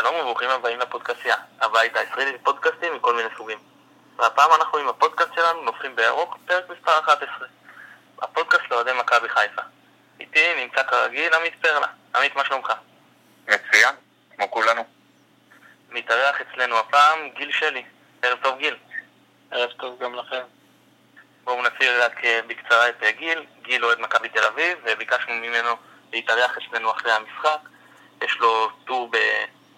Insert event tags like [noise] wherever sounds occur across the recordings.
שלום וברוכים הבאים לפודקאסיה, הבית הישראלי לפודקאסטים מכל מיני סוגים. והפעם אנחנו עם הפודקאסט שלנו נופחים בירוק, פרק מספר 11. הפודקאסט לאוהדי מכבי חיפה. איתי נמצא כרגיל עמית פרלה. עמית, מה שלומך? מצוין, כמו כולנו. מתארח אצלנו הפעם גיל שלי. ערב טוב גיל. ערב טוב גם לכם. בואו נציג רק אה, בקצרה את אה, גיל. גיל אוהד מכבי תל אביב, וביקשנו ממנו להתארח אצלנו אחרי המשחק. יש לו טור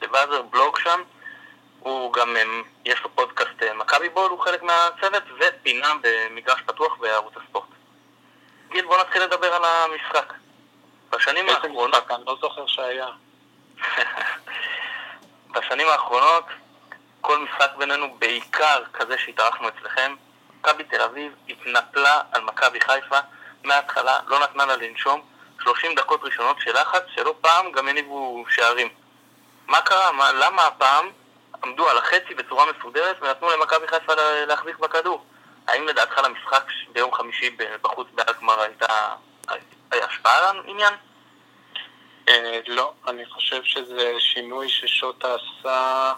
בבאזר, בלוג שם. הוא גם, אמ, יש לו פודקאסט אה, מכבי בול, הוא חלק מהצוות, ופינה במגרש פתוח בערוץ הספורט. גיל, בוא נתחיל לדבר על המשחק. בשנים האחרונות... משחק? אני לא זוכר שהיה. [laughs] בשנים האחרונות, כל משחק בינינו, בעיקר כזה שהתארחנו אצלכם, מכבי תל אביב התנפלה על מכבי חיפה מההתחלה, לא נתנה לה לנשום, 30 דקות ראשונות של לחץ, שלא פעם גם הניבו שערים. מה קרה? מה, למה הפעם עמדו על החצי בצורה מסודרת ונתנו למכבי חיפה לה- להחזיק בכדור? האם לדעתך למשחק ביום חמישי בחוץ באלקמר הייתה השפעה על העניין? אה, לא, אני חושב שזה שינוי ששוטה עשה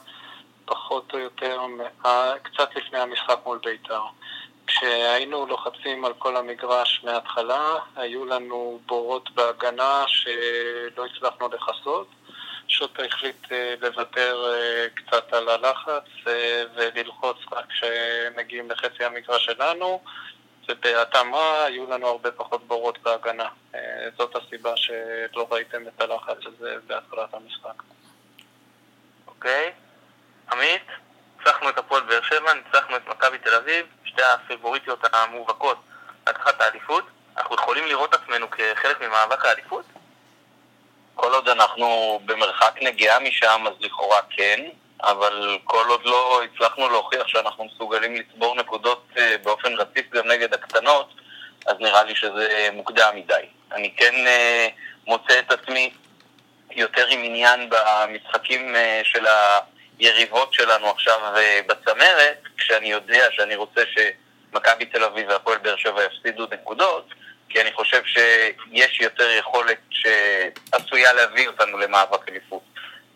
פחות או יותר מה- קצת לפני המשחק מול בית"ר. כשהיינו לוחצים על כל המגרש מההתחלה, היו לנו בורות בהגנה שלא הצלחנו לכסות. שוטה החליט אה, לוותר אה, קצת על הלחץ אה, וללחוץ רק כשמגיעים לחצי המגרש שלנו, ובהתאמה היו לנו הרבה פחות בורות בהגנה. זאת הסיבה שלא ראיתם את הלחץ הזה בהתחלת המשחק. אוקיי. עמית, ניצחנו את הפועל באר שבע, ניצחנו את מכבי תל אביב, שתי הפיבוריטיות המובהקות לקחת האליפות. אנחנו יכולים לראות עצמנו כחלק ממאבק האליפות? כל עוד אנחנו במרחק נגיעה משם, אז לכאורה כן, אבל כל עוד לא הצלחנו להוכיח שאנחנו מסוגלים לצבור נקודות אה, באופן רציף גם נגד הקטנות, אז נראה לי שזה מוקדם מדי. אני כן אה, מוצא את עצמי יותר עם עניין במשחקים אה, של היריבות שלנו עכשיו אה, בצמרת, כשאני יודע שאני רוצה שמכבי תל אביב והפועל באר שבע יפסידו נקודות, כי אני חושב שיש יותר יכולת שעשויה להביא אותנו למאבק אליפות.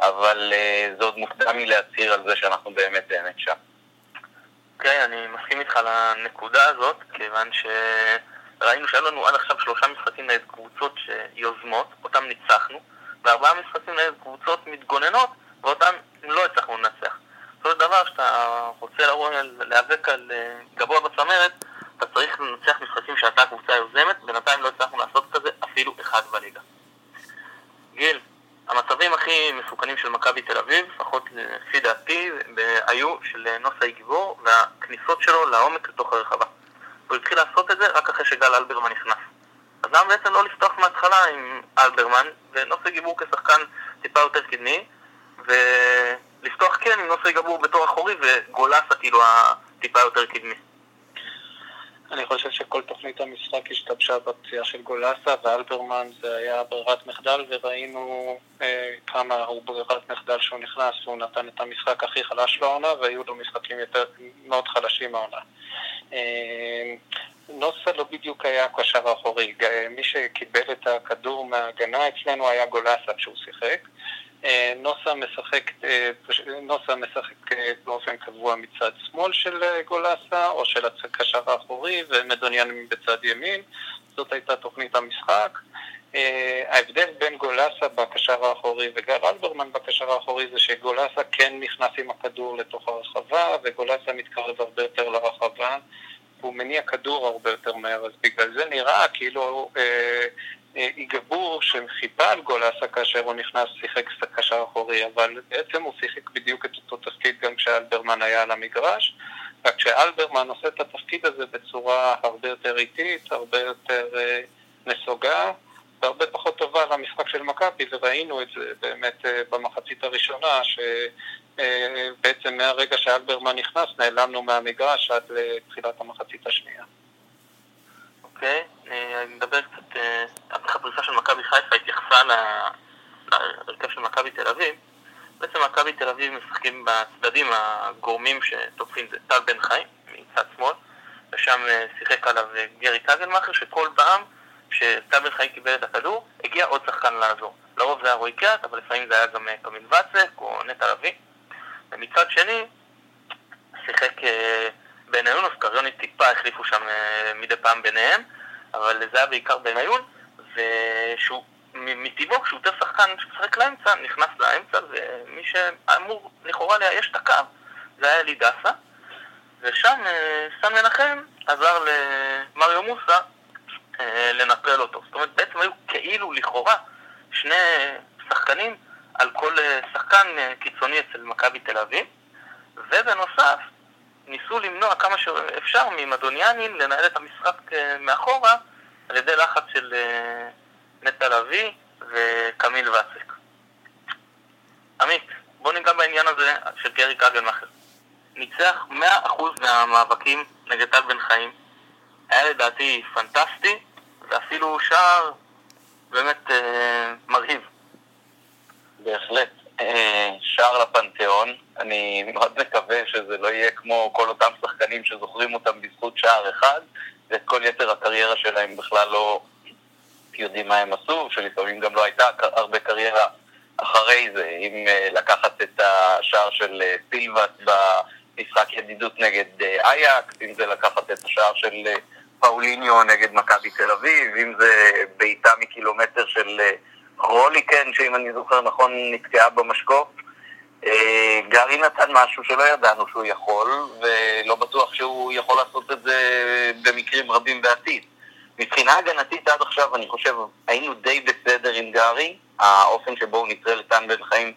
אבל uh, זה עוד מוקדם מלהצהיר על זה שאנחנו באמת באמת שם. אוקיי, אני מסכים איתך לנקודה הזאת, כיוון שראינו שהיו לנו עד עכשיו שלושה משחקים נגד קבוצות שיוזמות, אותם ניצחנו, וארבעה משחקים נגד קבוצות מתגוננות, ואותם לא הצלחנו לנצח. של דבר, כשאתה רוצה להיאבק על אה, גבוה בצמרת, אתה צריך לנצח משחקים שאתה הקבוצה היוזמת, בינתיים לא הצלחנו לעשות כזה אפילו אחד בליגה. גיל, המצבים הכי מסוכנים של מכבי תל אביב, לפחות לפי דעתי, היו של נוסי גיבור והכניסות שלו לעומק לתוך הרחבה. הוא התחיל לעשות את זה רק אחרי שגל אלברמן נכנס. אז למה בעצם לא לפתוח מההתחלה עם אלברמן ונוסי גיבור כשחקן טיפה יותר קדמי, ולפתוח כן עם נוסי גיבור בתור אחורי וגולסה כאילו הטיפה יותר קדמי. אני חושב שכל תוכנית המשחק השתבשה בפציעה של גולסה ואלברמן זה היה ברירת מחדל וראינו אה, כמה הוא ברירת מחדל שהוא נכנס והוא נתן את המשחק הכי חלש בעונה והיו לו משחקים יותר, מאוד חלשים העונה. אה, נוסה לא בדיוק היה הקשר האחורי, ג- מי שקיבל את הכדור מההגנה אצלנו היה גולסה כשהוא שיחק. אה, נוסה משחק, אה, נוסה משחק אה, באופן קבוע מצד שמאל של גולסה או של הקשר האחורי ומדוניאן בצד ימין, זאת הייתה תוכנית המשחק. ההבדל בין גולסה בקשר האחורי וגל אלברמן בקשר האחורי זה שגולסה כן נכנס עם הכדור לתוך הרחבה וגולסה מתקרב הרבה יותר לרחבה והוא מניע כדור הרבה יותר מהר, אז בגלל זה נראה כאילו אה, אה, איגבור שחיפה על גולסה כאשר הוא נכנס שיחק קשר אחורי, אבל בעצם הוא שיחק בדיוק את אותו תפקיד גם כשאלברמן היה על המגרש, רק שאלברמן עושה את התפקיד הזה בצורה הרבה יותר איטית, הרבה יותר אה, נסוגה, והרבה פחות טובה למשחק של מכבי, וראינו את זה באמת אה, במחצית הראשונה, שבעצם מהרגע שאלברמן נכנס נעלמנו מהמגרש עד לתחילת המחצית השנייה. אוקיי, אה, אני מדבר קצת, אה, איך הפריסה של מכבי חיפה התייחסה להרכב של מכבי תל אביב. בעצם מכבי תל אביב משחקים בצדדים הגורמים שתוקפים זה טל בן חי מצד שמאל, ושם אה, שיחק עליו גרי קגלמאכר, שכל פעם שטל בן חי קיבל את הכדור, הגיע עוד שחקן לעזור. לרוב זה היה רועי קאט, אבל לפעמים זה היה גם קמיל ואצק או נטע לביא, ומצד שני שיחק בניון, אז קריוני טיפה החליפו שם מדי פעם ביניהם, אבל זה היה בעיקר בניון, ושהוא מטבעו כשהוא יותר שחקן שמשחק לאמצע, נכנס לאמצע, ומי שאמור לכאורה לאייש את הקו זה היה אלי דסה, ושם סן מנחם עזר למריו מוסה לנטרל אותו. זאת אומרת, בעצם היו כאילו לכאורה שני שחקנים על כל שחקן קיצוני אצל מכבי תל אביב, ובנוסף, ניסו למנוע כמה שאפשר ממדוניאנין לנהל את המשחק מאחורה על ידי לחץ של נטע לביא וקמיל ואצק. עמית, בוא ניגע בעניין הזה של גרי קגלמאכר. ניצח 100% מהמאבקים נגד טל בן חיים. היה לדעתי פנטסטי, ואפילו שער באמת אה, מרהיב. בהחלט. אה, שער לפנתיאון. אני מאוד מקווה שזה לא יהיה כמו כל אותם שחקנים שזוכרים אותם בזכות שער אחד, ואת כל יתר הקריירה שלהם בכלל לא יודעים מה הם עשו, שלפעמים גם לא הייתה הרבה קריירה אחרי זה. אם אה, לקחת את השער של סילבס במשחק ידידות נגד אייקס, אם זה לקחת את השער של פאוליניו נגד מכבי תל אביב, אם זה בעיטה מקילומטר של רוליקן, שאם אני זוכר נכון נתקעה במשקוף. גארי נתן משהו שלא ידענו שהוא יכול, ולא בטוח שהוא יכול לעשות את זה במקרים רבים בעתיד. מבחינה הגנתית עד עכשיו אני חושב היינו די בסדר עם גארי, האופן שבו הוא נטרל את בן חיים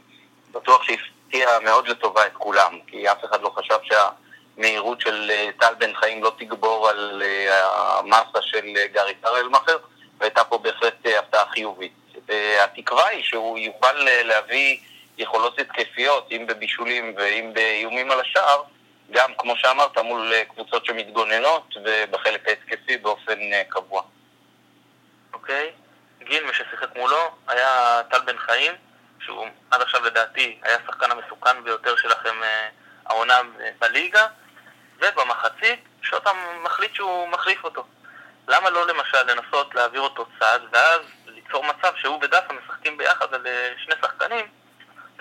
בטוח שהפתיע מאוד לטובה את כולם, כי אף אחד לא חשב שהמהירות של טל בן חיים לא תגבור על המסה של גארי קרלמאכר, והייתה פה בהחלט הפתעה חיובית. התקווה היא שהוא יוכל להביא יכולות התקפיות, אם בבישולים ואם באיומים על השער, גם, כמו שאמרת, מול קבוצות שמתגוננות ובחלק ההתקפי באופן קבוע. אוקיי. גיל, מי ששיחק מולו, היה טל בן חיים, שהוא עד עכשיו לדעתי היה השחקן המסוכן ביותר שלכם העונה בליגה, ובמחצית שוטה מחליט שהוא מחליף אותו. למה לא למשל לנסות להעביר אותו צעד, ואז ליצור מצב שהוא ודאפה משחקים ביחד על שני שחקנים,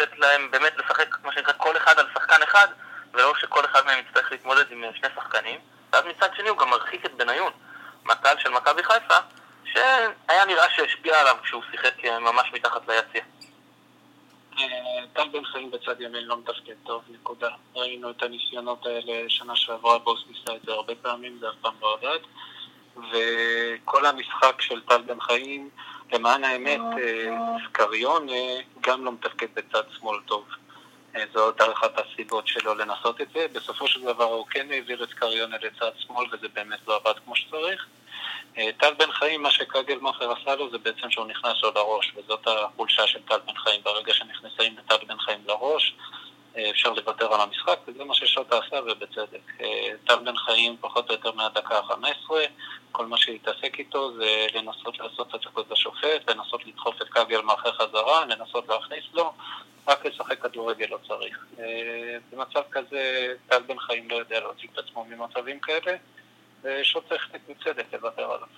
לתת להם באמת לשחק, מה שנקרא, כל אחד על שחקן אחד, ולא שכל אחד מהם יצטרך להתמודד עם שני שחקנים. ואז מצד שני הוא גם מרחיק את בניון, מהקהל של מכבי חיפה, שהיה נראה שהשפיע עליו כשהוא שיחק ממש מתחת ליציע. טל בן חיים בצד ימין לא מתפקד טוב, נקודה. ראינו את הניסיונות האלה שנה שעברה, בוס ניסה את זה הרבה פעמים, זה אף פעם לא עבד. וכל המשחק של טל בן חיים, למען האמת, סקריון גם לא מתפקד בצד שמאל טוב. עוד אחת הסיבות שלו לנסות את זה. בסופו של דבר הוא כן העביר את סקריון לצד שמאל וזה באמת לא עבד כמו שצריך. טל בן חיים, מה שקגלמאכר עשה לו זה בעצם שהוא נכנס לו לראש, וזאת החולשה של טל בן חיים. ברגע שנכנסים לטל בן חיים לראש, אפשר לוותר על המשחק, וזה מה ששוטה עשה, ובצדק. טל בן חיים פחות או יותר מהדקה ה-15, כל מה שהתעסק איתו זה לנסות לעשות הצקות לשופט, לנסות לדחוף את קגלמאכר חזרה, לנסות להכניס לו, רק לשחק כדורגל לא צריך. במצב כזה טל בן חיים לא יודע להוציא את עצמו ממצבים כאלה, ושוט צריך בצדק לוותר עליו.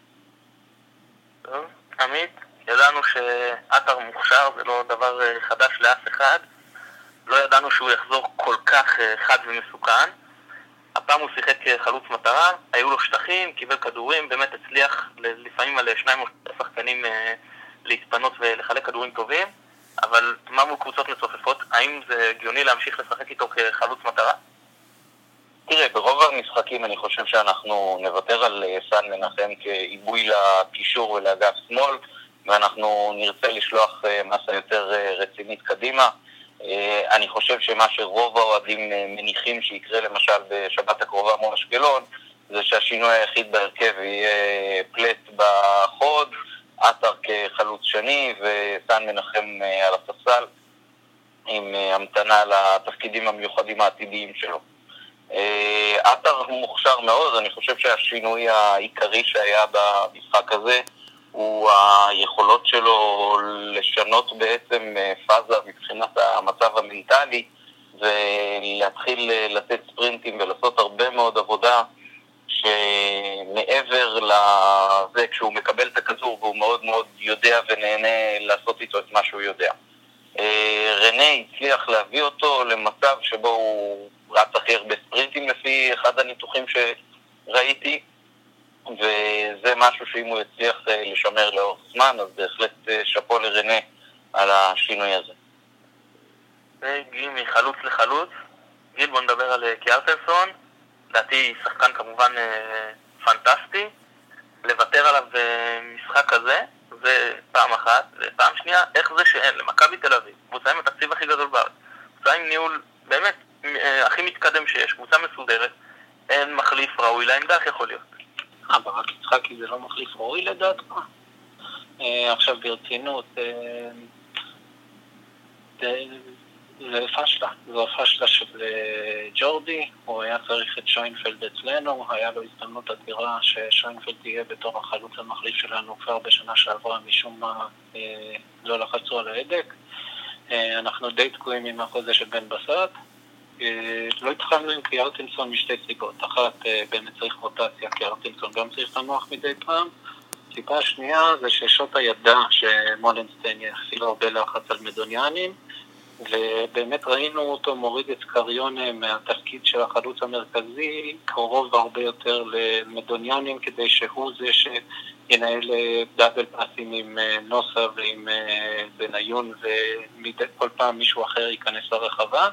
טוב, עמית, ידענו שעטר מוכשר, זה לא דבר חדש לאף אחד. לא ידענו שהוא יחזור כל כך חד ומסוכן. הפעם הוא שיחק חלוץ מטרה, היו לו שטחים, קיבל כדורים, באמת הצליח לפעמים על שניים או שלושה שחקנים להתפנות ולחלק כדורים טובים, אבל מה מול קבוצות מצופפות? האם זה הגיוני להמשיך לשחק איתו כחלוץ מטרה? תראה, ברוב המשחקים אני חושב שאנחנו נוותר על סן מנחם כעיבוי לקישור ולאגף שמאל, ואנחנו נרצה לשלוח מסה יותר רצינית קדימה. אני חושב שמה שרוב האוהדים מניחים שיקרה למשל בשבת הקרובה מול אשקלון זה שהשינוי היחיד בהרכב יהיה פלט בחוד, עטר כחלוץ שני וסן מנחם על הספסל עם המתנה לתפקידים המיוחדים העתידיים שלו. עטר מוכשר מאוד, אני חושב שהשינוי העיקרי שהיה במשחק הזה הוא היכולות שלו לשנות בעצם פאזה מבחינת המצב המנטלי ולהתחיל לתת ספרינטים ולעשות הרבה מאוד עבודה שמעבר לזה כשהוא מקבל את הכדור והוא מאוד מאוד יודע ונהנה לעשות איתו את מה שהוא יודע. רנה הצליח להביא אותו למצב שבו הוא רץ הכי הרבה ספרינטים לפי אחד הניתוחים שראיתי, וזה משהו שאם הוא יצליח לשמר לאורך זמן, אז בהחלט שאפו לרנה על השינוי הזה. גיל מחלוץ לחלוץ, גיל בוא נדבר על קיארטנסון, לדעתי שחקן כמובן פנטסטי, לוותר עליו במשחק כזה, זה פעם אחת, ופעם שנייה, איך זה שאין? למכבי תל אביב, קבוצה עם התקציב הכי גדול בארץ, קבוצה עם ניהול באמת אה, הכי מתקדם שיש, קבוצה מסודרת, אין מחליף ראוי לעמדה, איך יכול להיות? אה, ברק יצחקי זה לא מחליף ראוי לדעתך? אה, עכשיו ברצינות, אה, זה פשלה, זו של אה, ג'ורדי, הוא היה צריך את שוינפלד אצלנו, היה לו הזדמנות אדירה ששוינפלד תהיה בתור החלוץ המחליף שלנו כבר בשנה שעברה, משום מה אה, לא לחצו על ההדק. אה, אנחנו די תקועים עם החוזה של בן בסט. לא התחלנו עם קיארטינסון משתי סיבות, אחת באמת צריך רוטציה, קיארטינסון גם צריך לנוח מדי פעם. הסיבה השנייה זה ששוטה ידע שמולנסטיין יפעיל הרבה לחץ על מדוניאנים ובאמת ראינו אותו מוריד את קריונה מהתפקיד של החלוץ המרכזי, קרוב הרבה יותר למדוניאנים, כדי שהוא זה שינהל אה, דאבל פאסים עם אה, נוסה ועם אה, בניון, וכל פעם מישהו אחר ייכנס לרחבה.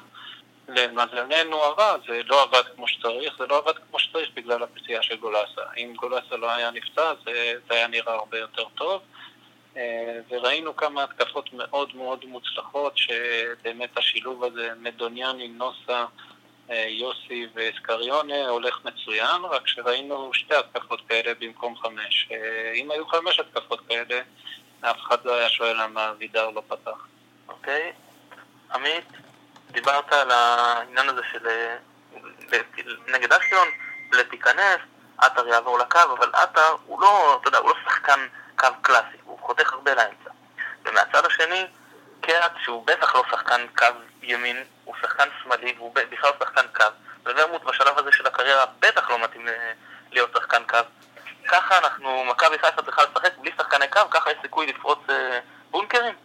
למזלנו הרע, זה לא עבד כמו שצריך, זה לא עבד כמו שצריך בגלל הפציעה של גולסה. אם גולסה לא היה נפצע, זה, זה היה נראה הרבה יותר טוב. אה, וראינו כמה התקפות מאוד מאוד מוצלחות, שבאמת השילוב הזה, מדוניאני, נוסה, אה, יוסי וסקריונה הולך מצוין, רק שראינו שתי התקפות כאלה במקום חמש. אה, אם היו חמש התקפות כאלה, אף אחד לא היה שואל למה וידר לא פתח. אוקיי. עמית, דיברת על העניין הזה של נגד אשקלון, לתיכנס, עטר יעבור לקו, אבל עטר הוא לא, אתה יודע, הוא לא שחקן קו קלאסי, הוא חותך הרבה לאמצע. ומהצד השני, קרט, שהוא בטח לא שחקן קו ימין, הוא שחקן שמאלי והוא בכלל שחקן קו, וורמוט בשלב הזה של הקריירה בטח לא מתאים להיות שחקן קו. ככה אנחנו, מכבי חיפה צריכה לשחק בלי שחקני קו, ככה יש סיכוי לפרוץ אה, בונקרים?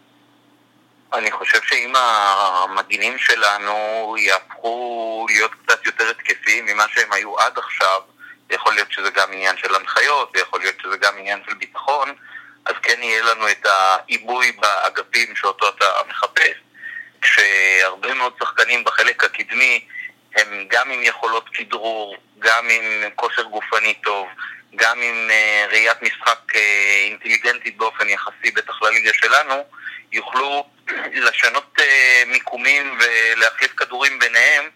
אני חושב שאם המגינים שלנו יהפכו להיות קצת יותר התקפיים ממה שהם היו עד עכשיו, יכול להיות שזה גם עניין של הנחיות, ויכול להיות שזה גם עניין של ביטחון, אז כן יהיה לנו את העיבוי באגפים שאותו אתה מחפש, כשהרבה מאוד שחקנים בחלק הקדמי הם גם עם יכולות כדרור, גם עם כושר גופני טוב, גם עם uh, ראיית משחק uh, אינטליגנטית באופן יחסי, בטח לליגה שלנו, יוכלו לשנות uh, מיקומים ולהחליף כדורים ביניהם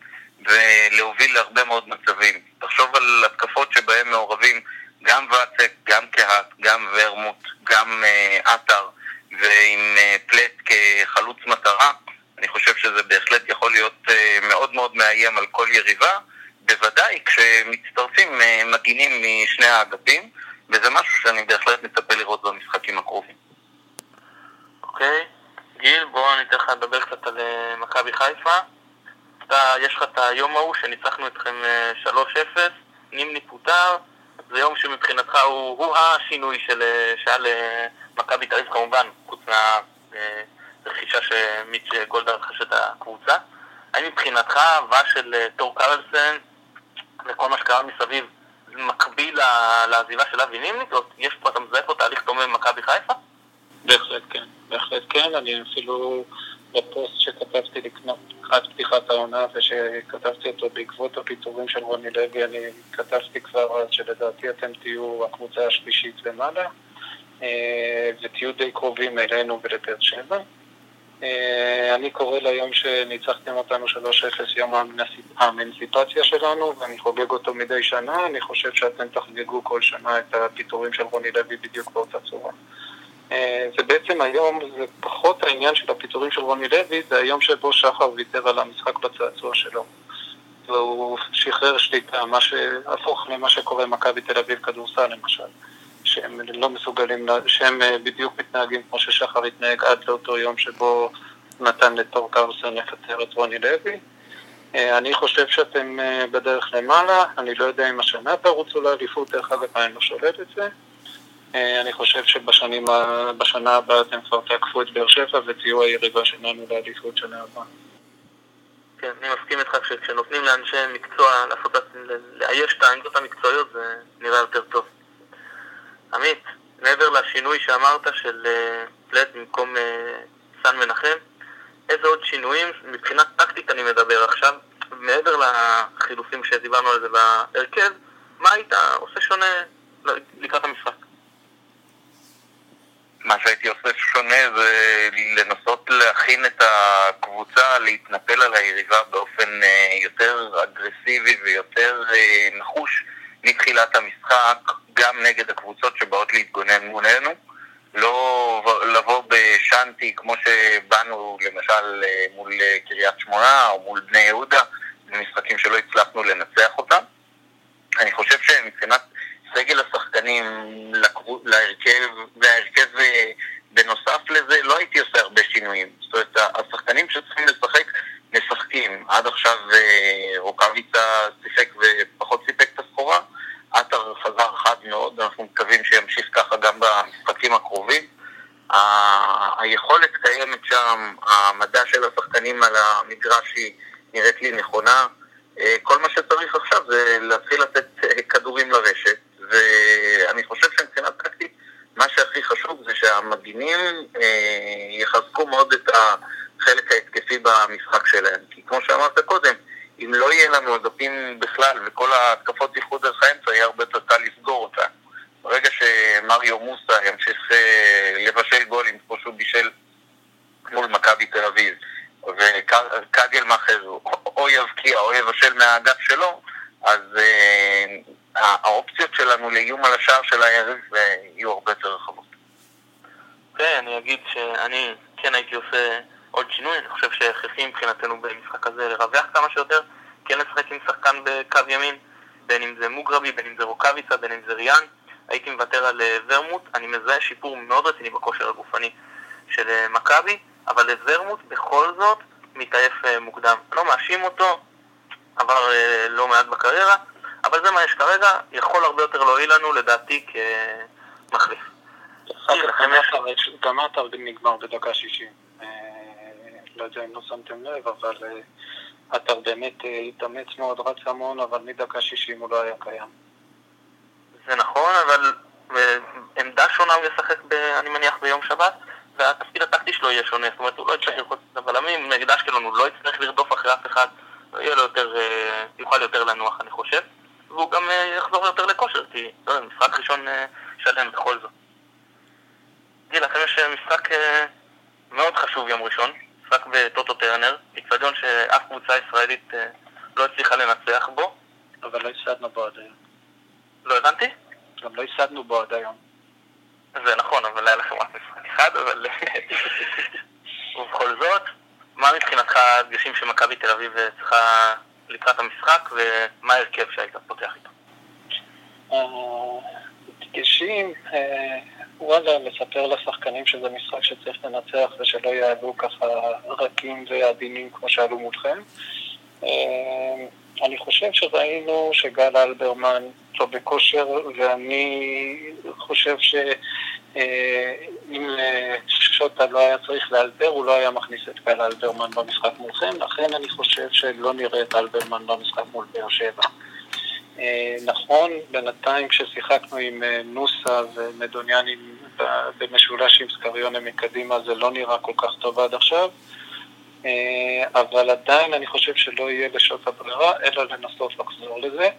ולהוביל להרבה מאוד מצבים. תחשוב על התקפות שבהן מעורבים גם ואצק, גם קהת, גם ורמוט, גם uh, עטר, ועם uh, פלט כחלוץ מטרה, אני חושב שזה בהחלט יכול להיות מאוד מאוד מאיים על כל יריבה, בוודאי כשמצטרפים מגינים משני האגפים, וזה משהו שאני בהחלט מצפה לראות במשחקים הקרובים. אוקיי. גיל, בואו אני אתן לך לדבר קצת על מכבי חיפה. אתה, יש לך את היום ההוא שניצחנו אתכם 3-0, אה, נימני פוטר, זה יום שמבחינתך הוא, הוא השינוי של, אה, שהיה למכבי תל אביב כמובן, חוץ מהרכישה שמיץ' גולדה רכש את הקבוצה. האם מבחינתך הבאה של אה, תור קרלסן וכל מה שקרה מסביב מקביל לעזיבה של אבי נימני? או יש פה, אתה מזהה פה תהליך דומה במכבי חיפה? בהחלט כן, בהחלט כן, אני אפילו בפוסט שכתבתי לקראת פתיחת העונה ושכתבתי אותו בעקבות הפיטורים של רוני לוי, אני כתבתי כבר אז שלדעתי אתם תהיו הקבוצה השלישית למעלה אה, ותהיו די קרובים אלינו ולבאר שבע. אה, אני קורא ליום שניצחתם אותנו 3-0 יום האמנסיפציה שלנו ואני חוגג אותו מדי שנה, אני חושב שאתם תחגגו כל שנה את הפיטורים של רוני לוי בדיוק באותה צורה. אה, זה בעצם היום, זה פחות העניין של הפיטורים של רוני לוי, זה היום שבו שחר ויתר על המשחק בצעצוע שלו. והוא שחרר שליטה, מה שהפוך למה שקורה במכבי תל אביב כדורסל למשל, שהם לא מסוגלים, שהם אה, בדיוק מתנהגים כמו ששחר התנהג עד לאותו יום שבו נתן לטור קרסון לפטר את רוני לוי. אה, אני חושב שאתם בדרך למעלה, אני לא יודע אם השנה תרוצו לאליפות, דרך אגב אני לא שולט את זה. אני חושב שבשנה הבאה אתם כבר תעקפו את באר שבע ותהיו היריבה שלנו לאליפות שנה הבאה. כן, אני מסכים איתך שכשנותנים לאנשי מקצוע לעשות, לאייש את העמדות המקצועיות זה נראה יותר טוב. עמית, מעבר לשינוי שאמרת של פלט במקום סן מנחם, איזה עוד שינויים, מבחינה טקטית אני מדבר עכשיו, מעבר לחילופים שדיברנו על זה בהרכב, מה היית עושה שונה לקראת המשחק? מה שהייתי עושה שונה זה לנסות להכין את הקבוצה להתנפל על היריבה באופן אה, יותר אגרסיבי ויותר אה, נחוש מתחילת המשחק, גם נגד הקבוצות שבאות להתגונן מולנו. לא לבוא בשאנטי כמו שבאנו למשל אה, מול קריית שמונה או מול בני יהודה, במשחקים שלא הצלחנו לנצח אותם. אני חושב שמבחינת סגל השחקנים להרכב, וההרכב אה, בנוסף לזה, לא הייתי עושה הרבה שינויים. זאת אומרת, השחקנים שצריכים לשחק, משחקים. עד עכשיו אה, רוקאביצה שיחק ופחות סיפק את הסחורה. עטר חזר חד מאוד, אנחנו מקווים שימשיך ככה גם במשחקים הקרובים. היכולת קיימת שם, המדע של השחקנים על המגרש היא נראית לי נכונה. אה, כל מה שצריך עכשיו זה להתחיל לתת כדורים לרשת. ואני חושב שמבחינה טקטית, מה שהכי חשוב זה שהמגינים אה, יחזקו מאוד את החלק ההתקפי במשחק שלהם. כי כמו שאמרת קודם, אם לא יהיה לנו אגפים בכלל וכל ההתקפות איחוד דרך האמצע, יהיה הרבה יותר קל לסגור אותה. ברגע שמריו מוסה ימשיך אה, לבשל גולים כמו שהוא בישל מול מכבי תל אביב, וקגלמאכר או יבקיע או יבשל מהאגף שלו, אז אה, האופציות שלנו לאיום על השער של היריב אה, יהיו הרבה יותר רחבות. כן, אני אגיד שאני כן הייתי עושה עוד שינוי, אני חושב שהכרחי מבחינתנו במשחק הזה לרווח כמה שיותר, כן לשחק עם שחקן בקו ימין, בין אם זה מוגרבי, בין אם זה רוקאביצה, בין אם זה ריאן. הייתי מוותר על אה, ורמוט, אני מזהה שיפור מאוד רציני בכושר הגופני של אה, מכבי, אבל ורמוט בכל זאת מתעייף מוקדם. לא מאשים אותו, עבר לא מעט בקריירה, אבל זה מה יש כרגע, יכול הרבה יותר להועיל לנו לדעתי כמחליף. גם עטר נגמר בדקה שישים. אה, לא יודע אם לא שמתם לב, אבל עטר אה, באמת אה, התאמץ מאוד, רץ המון, אבל מדקה שישים הוא לא היה קיים. זה נכון, אבל עמדה שונה הוא ישחק, אני מניח, ביום שבת, והתפקיד הטקטי שלו יהיה שונה, זאת אומרת, הוא לא יצטרך כן. לרחוץ את הבלמים, נגד אשקלון הוא לא יצטרך לרדוף אחרי אף אחד, יהיה לו יותר, יוכל יותר לנוח, אני חושב. והוא גם אה, יחזור יותר לכושר, כי לא יודע, משחק ראשון אה, שלם בכל זאת. גיל, לכם יש אה, משחק מאוד חשוב יום ראשון, משחק בטוטו טרנר, אצטדיון שאף קבוצה ישראלית לא הצליחה לנצח בו. אבל לא הפסדנו בו עד היום. לא הבנתי? גם לא הפסדנו בו עד היום. זה נכון, אבל היה לכם רק משחק אחד, אבל... [laughs] ובכל זאת, מה מבחינתך הדגשים שמכבי תל אביב צריכה לקראת המשחק, ומה ההרכב שהיית פותח איתו? דגשים, אה, וואלה, לספר לשחקנים שזה משחק שצריך לנצח ושלא יעלו ככה רכים ועדינים כמו שעלו מולכם. אה, אני חושב שראינו שגל אלברמן לא בכושר, ואני חושב ש... אה, אה, שוטה לא היה צריך לאלבר, הוא לא היה מכניס את קהל אלברמן במשחק מולכם, לכן אני חושב שלא נראה את אלברמן במשחק מול באר שבע. אה, נכון, בינתיים כששיחקנו עם נוסה ומדוניאני במשולש עם סקריונה מקדימה זה לא נראה כל כך טוב עד עכשיו, אבל עדיין אני חושב שלא יהיה לשוטה ברירה, אלא לנסות לחזור לזה.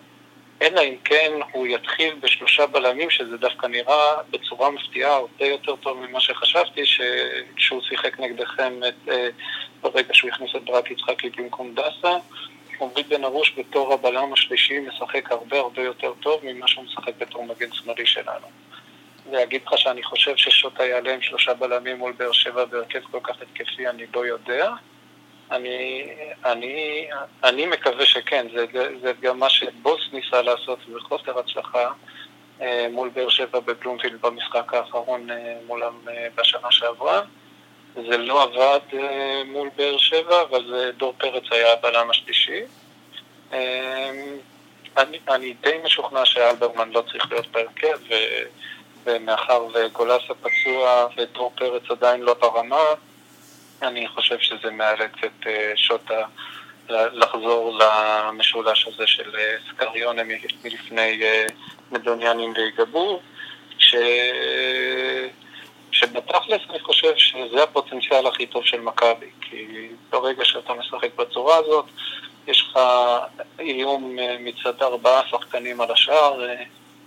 אלא אם כן הוא יתחיל בשלושה בלמים, שזה דווקא נראה בצורה מפתיעה הרבה יותר טוב ממה שחשבתי, שכשהוא שיחק נגדכם את, אה, ברגע שהוא הכניס את ברק יצחקי במקום דסה, עמרי בן ארוש בתור הבלם השלישי משחק הרבה הרבה יותר טוב ממה שהוא משחק בתור מגן שמאלי שלנו. להגיד לך שאני חושב ששוטה יעלה עם שלושה בלמים מול באר שבע בהרכב כל כך התקפי, אני לא יודע. אני, אני, אני מקווה שכן, זה, זה גם מה שבוס ניסה לעשות בחוסר הצלחה אה, מול באר שבע בבלומפילד במשחק האחרון אה, מולם אה, בשנה שעברה. זה לא עבד מול באר שבע, אבל דור פרץ היה הבלם השלישי. אני, אני די משוכנע שאלברמן לא צריך להיות בהרכב, ומאחר וגולסה פצוע ודרור פרץ עדיין לא ברמה, אני חושב שזה מאלץ את אה, שוטה לחזור למשולש הזה של אה, סקריונה מלפני אה, מדוניאנים ויגבור, ש... שבתכלס אני חושב שזה הפוטנציאל הכי טוב של מכבי, כי ברגע שאתה משחק בצורה הזאת, יש לך איום מצד ארבעה שחקנים על השער,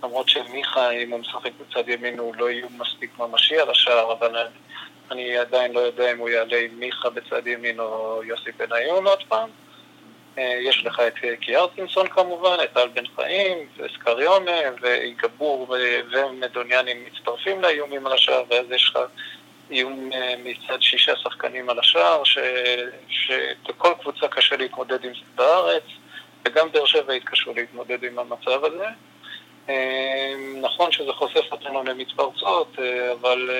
למרות שמיכה, אם הוא משחק בצד ימין, הוא לא איום מספיק ממשי על השער, אבל אני עדיין לא יודע אם הוא יעלה עם מיכה בצד ימין או יוסי בניון עוד פעם. אה, יש לך את קיארטינסון כמובן, את טל בן חיים, וסקריונה, ואיגבור ומדוניאנים מצטרפים לאיומים על השער, ואז יש לך איום אה, מצד שישה שחקנים על השער. שלכל קבוצה קשה להתמודד עם זה בארץ, וגם באר שבע התקשו להתמודד עם המצב הזה. אה, נכון שזה חושף אותנו למתפרצות, אבל,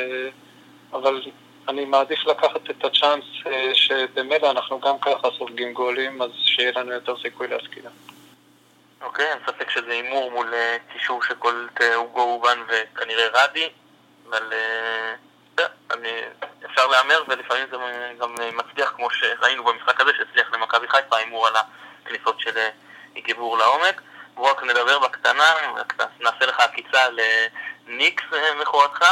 אבל אני מעדיף לקחת את הצ'אנס אה, שבמילא אנחנו גם ככה סופגים גולים, אז שיהיה לנו יותר סיכוי להסקיע. אוקיי, אין ספק שזה הימור מול אה, קישור אה, אוגו אובן וכנראה רדי, אבל אפשר להמר ולפעמים זה גם מצליח כמו שראינו במשחק הזה שהצליח למכבי חיפה, הימור על הכניסות של גיבור לעומק. בואו רק נדבר בקטנה, נעשה לך עקיצה לניקס מכורתך.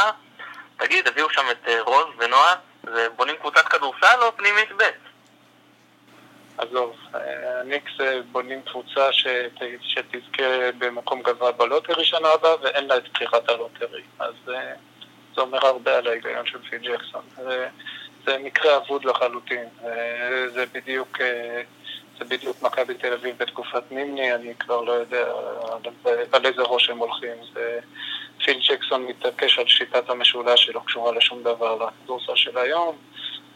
תגיד, הביאו שם את אה, רוז ונועה, ובונים קבוצת כדורסל או פנימית ב'? עזוב, הניקס אה, בונים קבוצה שתזכה במקום גבוה בלוטרי שנה הבאה ואין לה את בחירת הלוטרי. אז אה, זה אומר הרבה על ההיגיון של פיל ג'קסון. זה, זה מקרה אבוד לחלוטין. זה בדיוק, זה בדיוק מכבי תל אביב בתקופת נימני, אני כבר לא יודע על, על איזה ראש הם הולכים. זה, פיל ג'קסון מתעקש על שיטת המשולש שלא קשורה לשום דבר לכדורסל של היום,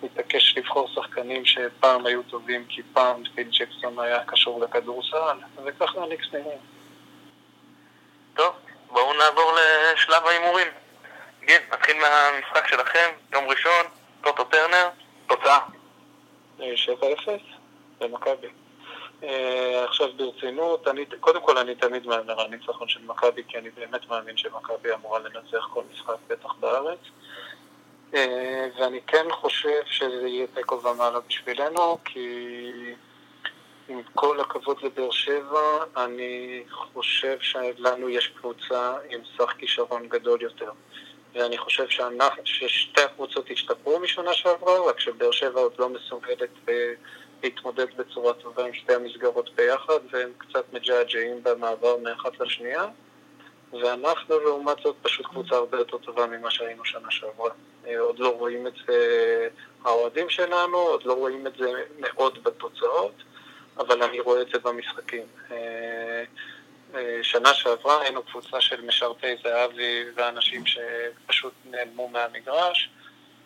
מתעקש לבחור שחקנים שפעם היו טובים כי פעם פיל ג'קסון היה קשור לכדורסל, וככה הניקס נראים. טוב, בואו נעבור לשלב ההימורים. גיל, נתחיל מהמשחק שלכם, יום ראשון, טוטו טרנר, תוצאה. 7-0 במכבי. אה, עכשיו ברצינות, אני, קודם כל אני תמיד מהמר על ניצחון של מכבי, כי אני באמת מאמין שמכבי אמורה לנצח כל משחק, בטח בארץ. אה, ואני כן חושב שזה יהיה תיקו ומעלה בשבילנו, כי עם כל הכבוד לבאר שבע, אני חושב שלנו יש קבוצה עם סך כישרון גדול יותר. ואני חושב ששתי הקבוצות השתפרו משנה שעברה, רק שבאר שבע עוד לא מסוגלת להתמודד בצורה טובה עם שתי המסגרות ביחד, והם קצת מג'עג'עים במעבר מאחת לשנייה. ואנחנו לעומת זאת פשוט קבוצה הרבה יותר טובה ממה שהיינו שנה שעברה. אה, עוד לא רואים את זה האוהדים שלנו, עוד לא רואים את זה מאוד בתוצאות, אבל אני רואה את זה במשחקים. אה, אה, שנה שעברה היינו קבוצה של משרתי זהבי ואנשים שפשוט נעלמו מהמגרש.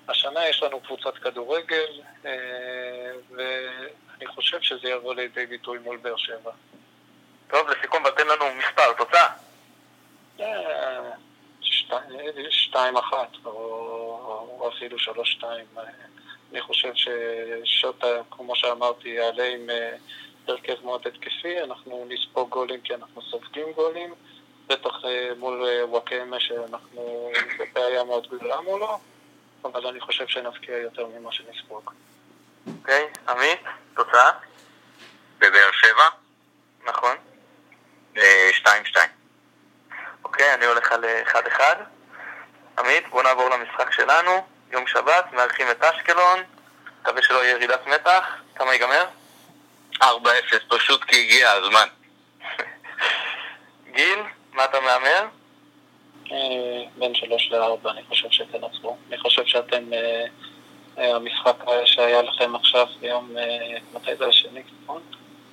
השנה יש לנו קבוצת כדורגל, אה, ואני חושב שזה יבוא לידי ביטוי מול באר שבע. טוב, לסיכום, ותן לנו מספר, תוצאה. אה, שתיים אחת, או אפילו שלוש שתיים. אני חושב ששוטה, כמו שאמרתי, יעלה עם אה, הרכב מאוד התקפי, אנחנו נספוג גולים כי אנחנו סופגים גולים, בטח מול וואקמה שאנחנו בבעיה מאוד גדולה מולו. אבל אני חושב שנבקיע יותר ממה שנספוג. אוקיי, עמית, תוצאה? בבאר שבע? נכון. אה, שתיים שתיים. אוקיי, אני הולך על אחד אחד. עמית, בוא נעבור למשחק שלנו. יום שבת, מארחים את אשקלון. מקווה שלא יהיה ירידת מתח. כמה ייגמר? 4-0, פשוט כי הגיע הזמן. [laughs] גיל, מה אתה מהמר? אה, בין שלוש לארבע, אני חושב שתנצחו. אני חושב שאתם, אה, אה, המשחק שהיה לכם עכשיו ביום, מתי זה השני, נכון?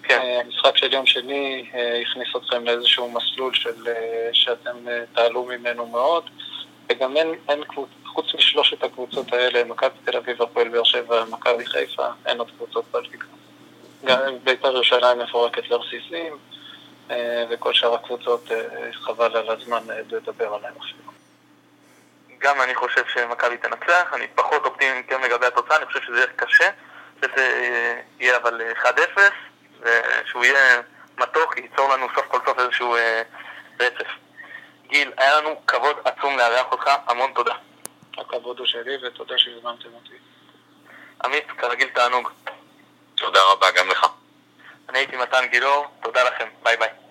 כן. המשחק של יום שני הכניס אתכם לאיזשהו מסלול של, שאתם תעלו ממנו מאוד, וגם אין, אין חוץ משלושת הקבוצות האלה, מכבי תל אביב, הפועל באר שבע, מכבי חיפה, אין עוד קבוצות בליגה. גם בית"ר ירושלים מפורקת לרסיסים, וכל שאר הקבוצות, אה, חבל על הזמן אה, לדבר עליהן עכשיו. גם אני חושב שמכבי תנצח, אני פחות אופטימי מכם לגבי התוצאה, אני חושב שזה יהיה קשה, שזה יהיה אבל 1-0, ושהוא יהיה מתוק, ייצור לנו סוף כל סוף איזשהו רצף. גיל, היה לנו כבוד עצום לארח אותך, המון תודה. הכבוד הוא שלי ותודה שהזמנתם אותי. עמית, כרגיל תענוג. תודה רבה גם לך. אני הייתי מתן גילאור, תודה לכם, ביי ביי.